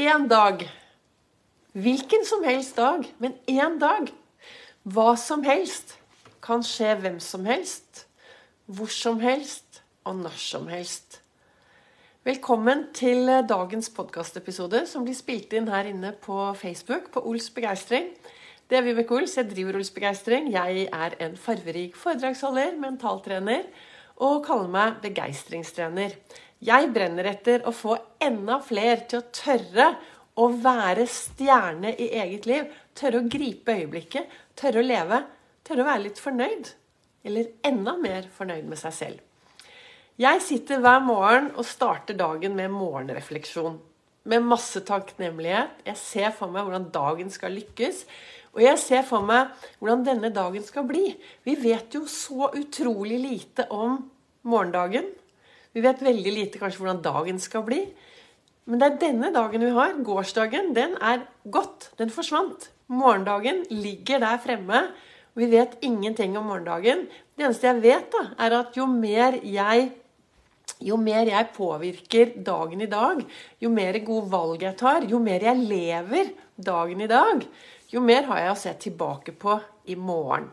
én dag. Hvilken som helst dag, men én dag. Hva som helst kan skje hvem som helst, hvor som helst og når som helst. Velkommen til dagens podkastepisode som blir spilt inn her inne på Facebook på Ols begeistring. Det er Vibeke Ols. Jeg driver Ols begeistring. Jeg er en farverik foredragsholder, mentaltrener og kaller meg begeistringstrener. Jeg brenner etter å få enda flere til å tørre å være stjerne i eget liv. Tørre å gripe øyeblikket, tørre å leve, tørre å være litt fornøyd. Eller enda mer fornøyd med seg selv. Jeg sitter hver morgen og starter dagen med morgenrefleksjon. Med masse takknemlighet. Jeg ser for meg hvordan dagen skal lykkes. Og jeg ser for meg hvordan denne dagen skal bli. Vi vet jo så utrolig lite om morgendagen. Vi vet veldig lite kanskje hvordan dagen skal bli. Men det er denne dagen vi har. Gårsdagen den er gått. Den forsvant. Morgendagen ligger der fremme. Og vi vet ingenting om morgendagen. Det eneste jeg vet, da, er at jo mer jeg jo mer jeg påvirker dagen i dag, jo mer gode valg jeg tar, jo mer jeg lever dagen i dag, jo mer har jeg å se tilbake på i morgen.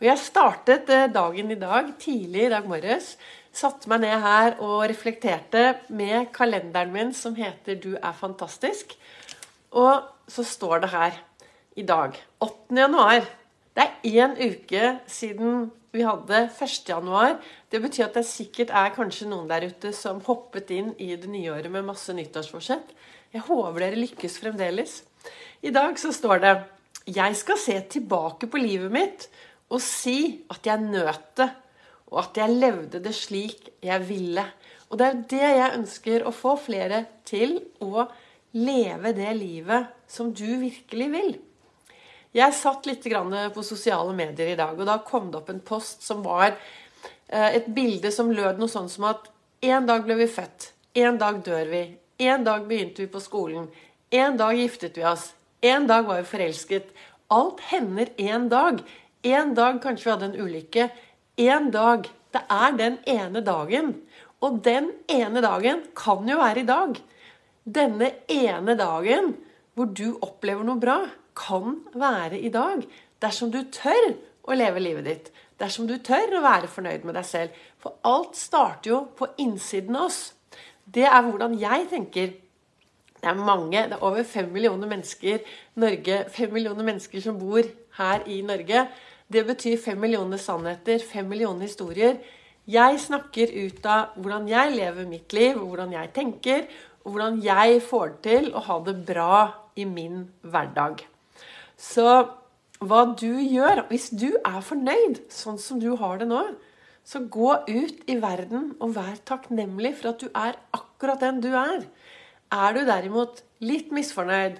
Og Jeg startet eh, dagen i dag tidlig i dag morges satte meg ned her og reflekterte med kalenderen min som heter 'Du er fantastisk'. Og så står det her i dag, 8. januar Det er én uke siden vi hadde 1. januar. Det betyr at det sikkert er kanskje noen der ute som hoppet inn i det nye året med masse nyttårsforsett. Jeg håper dere lykkes fremdeles. I dag så står det 'Jeg skal se tilbake på livet mitt og si at jeg nøt det' og at jeg levde det slik jeg ville. Og det er jo det jeg ønsker å få flere til å leve det livet som du virkelig vil. Jeg satt litt på sosiale medier i dag, og da kom det opp en post som var eh, et bilde som lød noe sånn som at en dag ble vi født, en dag dør vi, en dag begynte vi på skolen, en dag giftet vi oss, en dag var vi forelsket. Alt hender en dag. En dag kanskje vi hadde en ulykke En dag. Det er den ene dagen. Og den ene dagen kan jo være i dag. Denne ene dagen hvor du opplever noe bra, kan være i dag. Dersom du tør å leve livet ditt. Dersom du tør å være fornøyd med deg selv. For alt starter jo på innsiden av oss. Det er hvordan jeg tenker. Det er mange, det er over fem millioner mennesker Norge, fem millioner mennesker som bor her i Norge. Det betyr fem millioner sannheter, fem millioner historier. Jeg snakker ut av hvordan jeg lever mitt liv, hvordan jeg tenker, og hvordan jeg får til å ha det bra i min hverdag. Så hva du gjør Hvis du er fornøyd sånn som du har det nå, så gå ut i verden og vær takknemlig for at du er akkurat den du er. Er du derimot litt misfornøyd,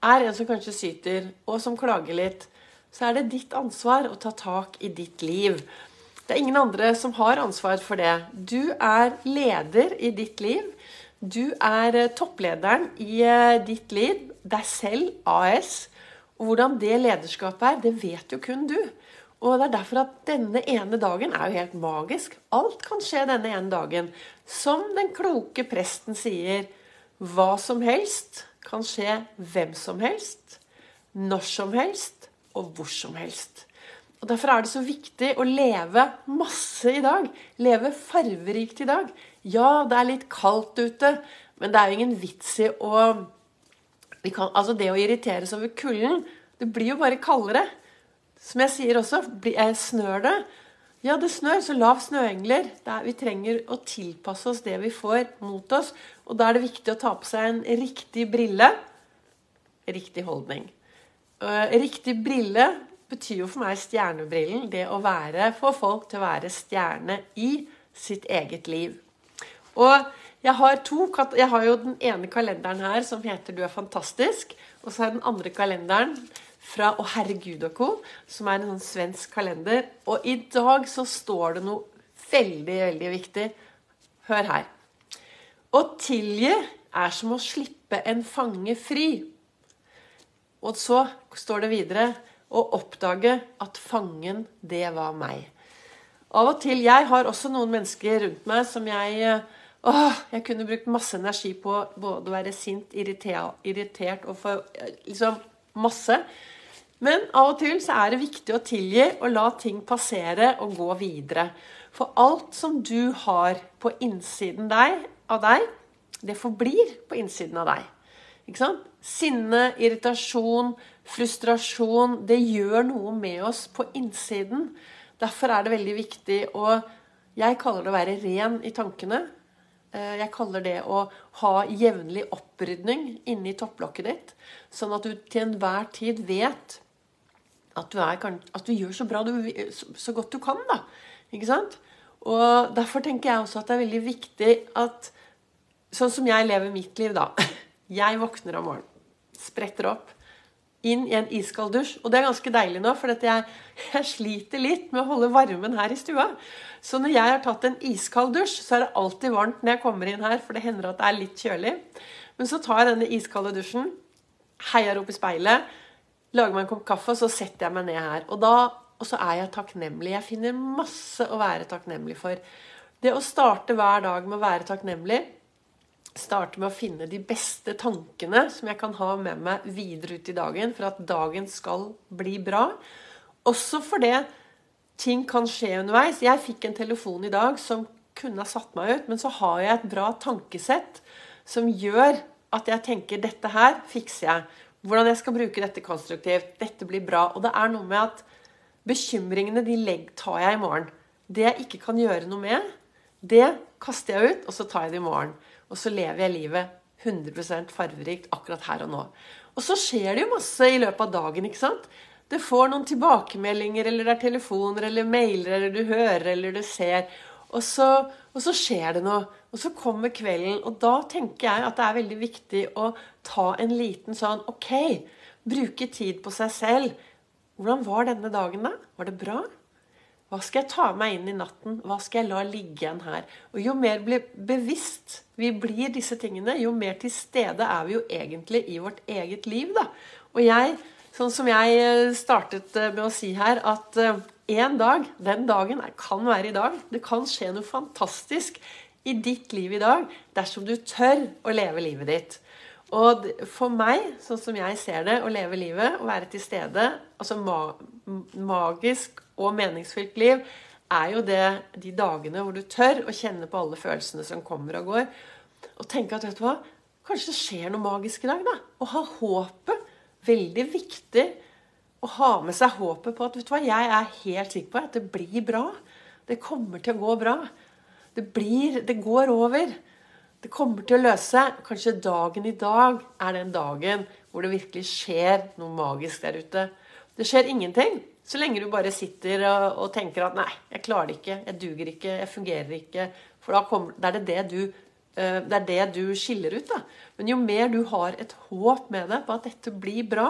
er en som kanskje syter, og som klager litt, så er det ditt ansvar å ta tak i ditt liv. Det er ingen andre som har ansvar for det. Du er leder i ditt liv. Du er eh, topplederen i eh, ditt liv, deg selv, AS. Og hvordan det lederskapet er, det vet jo kun du. Og det er derfor at denne ene dagen er jo helt magisk. Alt kan skje denne ene dagen. Som den kloke presten sier, hva som helst kan skje hvem som helst, når som helst og hvor som helst. Og Derfor er det så viktig å leve masse i dag. Leve farverikt i dag. Ja, det er litt kaldt ute, men det er jo ingen vits i å kan, Altså, det å irriteres over kulden, det blir jo bare kaldere. Som jeg sier også, snør det? Ja, det snør, så lav snøengler. Er, vi trenger å tilpasse oss det vi får mot oss. Og da er det viktig å ta på seg en riktig brille. Riktig holdning. Eh, riktig brille betyr jo for meg stjernebrillen. Det å være, få folk til å være stjerne i sitt eget liv. Og jeg har, to, jeg har jo den ene kalenderen her som heter 'Du er fantastisk'. Og så jeg den andre kalenderen fra 'Å herregud og co', som er en sånn svensk kalender. Og i dag så står det noe veldig, veldig viktig. Hør her. Å tilgi er som å slippe en fange fri. Og så står det videre å oppdage at fangen, det var meg. Av og til Jeg har også noen mennesker rundt meg som jeg eh, Åh, jeg kunne brukt masse energi på både å være sint, irritert og få liksom masse. Men av og til så er det viktig å tilgi og la ting passere og gå videre. For alt som du har på innsiden deg, av deg, det forblir på innsiden av deg. Ikke sant? Sinne, irritasjon, frustrasjon Det gjør noe med oss på innsiden. Derfor er det veldig viktig å Jeg kaller det å være ren i tankene. Eh, jeg kaller det å ha jevnlig opprydning inni topplokket ditt. Sånn at du til enhver tid vet at du, er, at du gjør så bra du, så godt du kan. da. Ikke sant? Og Derfor tenker jeg også at det er veldig viktig at Sånn som jeg lever mitt liv, da. Jeg våkner om morgenen, spretter opp, inn i en iskald dusj. Og det er ganske deilig nå, for jeg, jeg, sliter litt med å holde varmen her i stua. Så når jeg har tatt en iskald dusj, så er det alltid varmt når jeg kommer inn her, for det hender at det er litt kjølig. Men så tar jeg denne iskalde dusjen, heier opp i speilet, lager meg en kopp kaffe, og så setter jeg meg ned her. Og, da, og så er jeg takknemlig. Jeg finner masse å være takknemlig for. Det å starte hver dag med å være takknemlig, starte med å finne de beste tankene som jeg kan ha med meg videre ut i dagen for at dagen skal bli bra. Også fordi ting kan skje underveis. Jeg fikk en telefon i dag som kunne ha satt meg ut, men så har jeg et bra tankesett som gjør at jeg tenker dette her fikser jeg. Hvordan jeg skal bruke dette konstruktivt. Dette blir bra. Og det er noe med at bekymringene de tar jeg i morgen. Det jeg ikke kan gjøre noe med, det kaster jeg ut, og så tar jeg det i morgen. Og så lever jeg livet 100% farverikt akkurat her og nå. Og så skjer det jo masse i løpet av dagen. ikke sant? Det får noen tilbakemeldinger, eller det er telefoner eller mailer, eller du hører eller du ser. Og så, og så, skjer det noe. Og så kommer kvelden. Og da tenker jeg at det er veldig viktig å ta en liten sånn OK, bruke tid på seg selv. Hvordan var denne dagen, da? Var det bra? Hva skal jeg ta meg inn i natten? Hva skal jeg la ligge igjen her? Og Jo mer bevisst vi blir disse tingene, jo mer til stede er vi jo egentlig i vårt eget liv. da. Og jeg Sånn som jeg eh, startet eh, med å si her, at eh, dag, den dagen kan være i dag. Det kan skje noe fantastisk i ditt liv i dag dersom du tør å leve livet ditt. Og for meg, sånn som jeg ser det, å leve livet, å være til stede, altså ma magisk og meningsfylt liv, er jo det de dagene hvor du tør å kjenne på alle følelsene som kommer og går. Og tenke at vet du hva, kanskje det skjer noe magisk i dag, da. Å ha håpet veldig viktig å ha med seg håpet på at vet du hva, jeg er helt sikker på at det blir bra. Det kommer til å gå bra. Det blir Det går over. Det kommer til å løse seg. Kanskje dagen i dag er den dagen hvor det virkelig skjer noe magisk der ute. Det skjer ingenting så lenge du bare sitter og, og tenker at 'nei, jeg klarer det ikke, jeg duger ikke, jeg fungerer ikke'. For da kommer, det, er det, du, uh, det er det du skiller ut. da. Men jo mer du har et håp med det på at dette blir bra,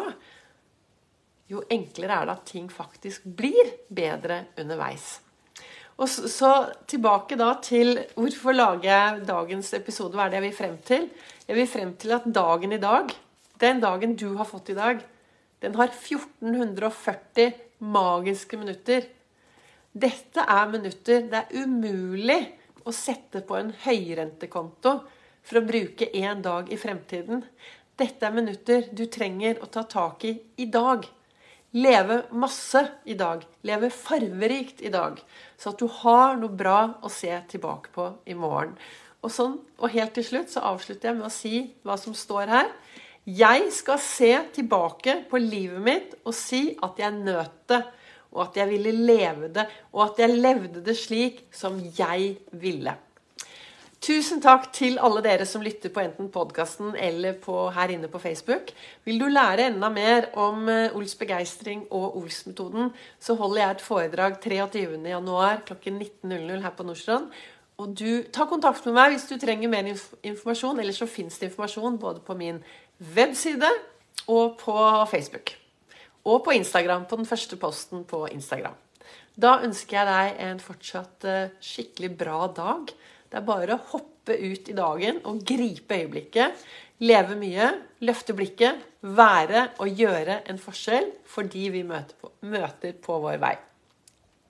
jo enklere er det at ting faktisk blir bedre underveis. Og så, så tilbake da til hvorfor lager jeg dagens episode? Hva er det jeg vil frem til? Jeg vil frem til at dagen i dag, den dagen du har fått i dag, den har 1440 magiske minutter. Dette er minutter det er umulig å sette på en høyrentekonto for å bruke én dag i fremtiden. Dette er minutter du trenger å ta tak i i dag. Leve masse i dag. Leve farverikt i dag. Så at du har noe bra å se tilbake på i morgen. Og, sånn, og helt til slutt så avslutter jeg med å si hva som står her. Jeg skal se tilbake på livet mitt og si at jeg nøt det, og at jeg ville leve det, og at jeg levde det slik som jeg ville. Tusen takk til alle dere som lytter på enten podkasten eller på, her inne på Facebook. Vil du lære enda mer om eh, Ols begeistring og Ols-metoden, så holder jeg et foredrag 23.1 klokken 19.00 her på Nordstrand. Og du, Ta kontakt med meg hvis du trenger mer informasjon. Eller så fins det informasjon både på min webside og på Facebook. Og på Instagram, på den første posten på Instagram. Da ønsker jeg deg en fortsatt eh, skikkelig bra dag. Det er bare å hoppe ut i dagen og gripe øyeblikket. Leve mye, løfte blikket, være og gjøre en forskjell fordi vi møter på, møter på vår vei.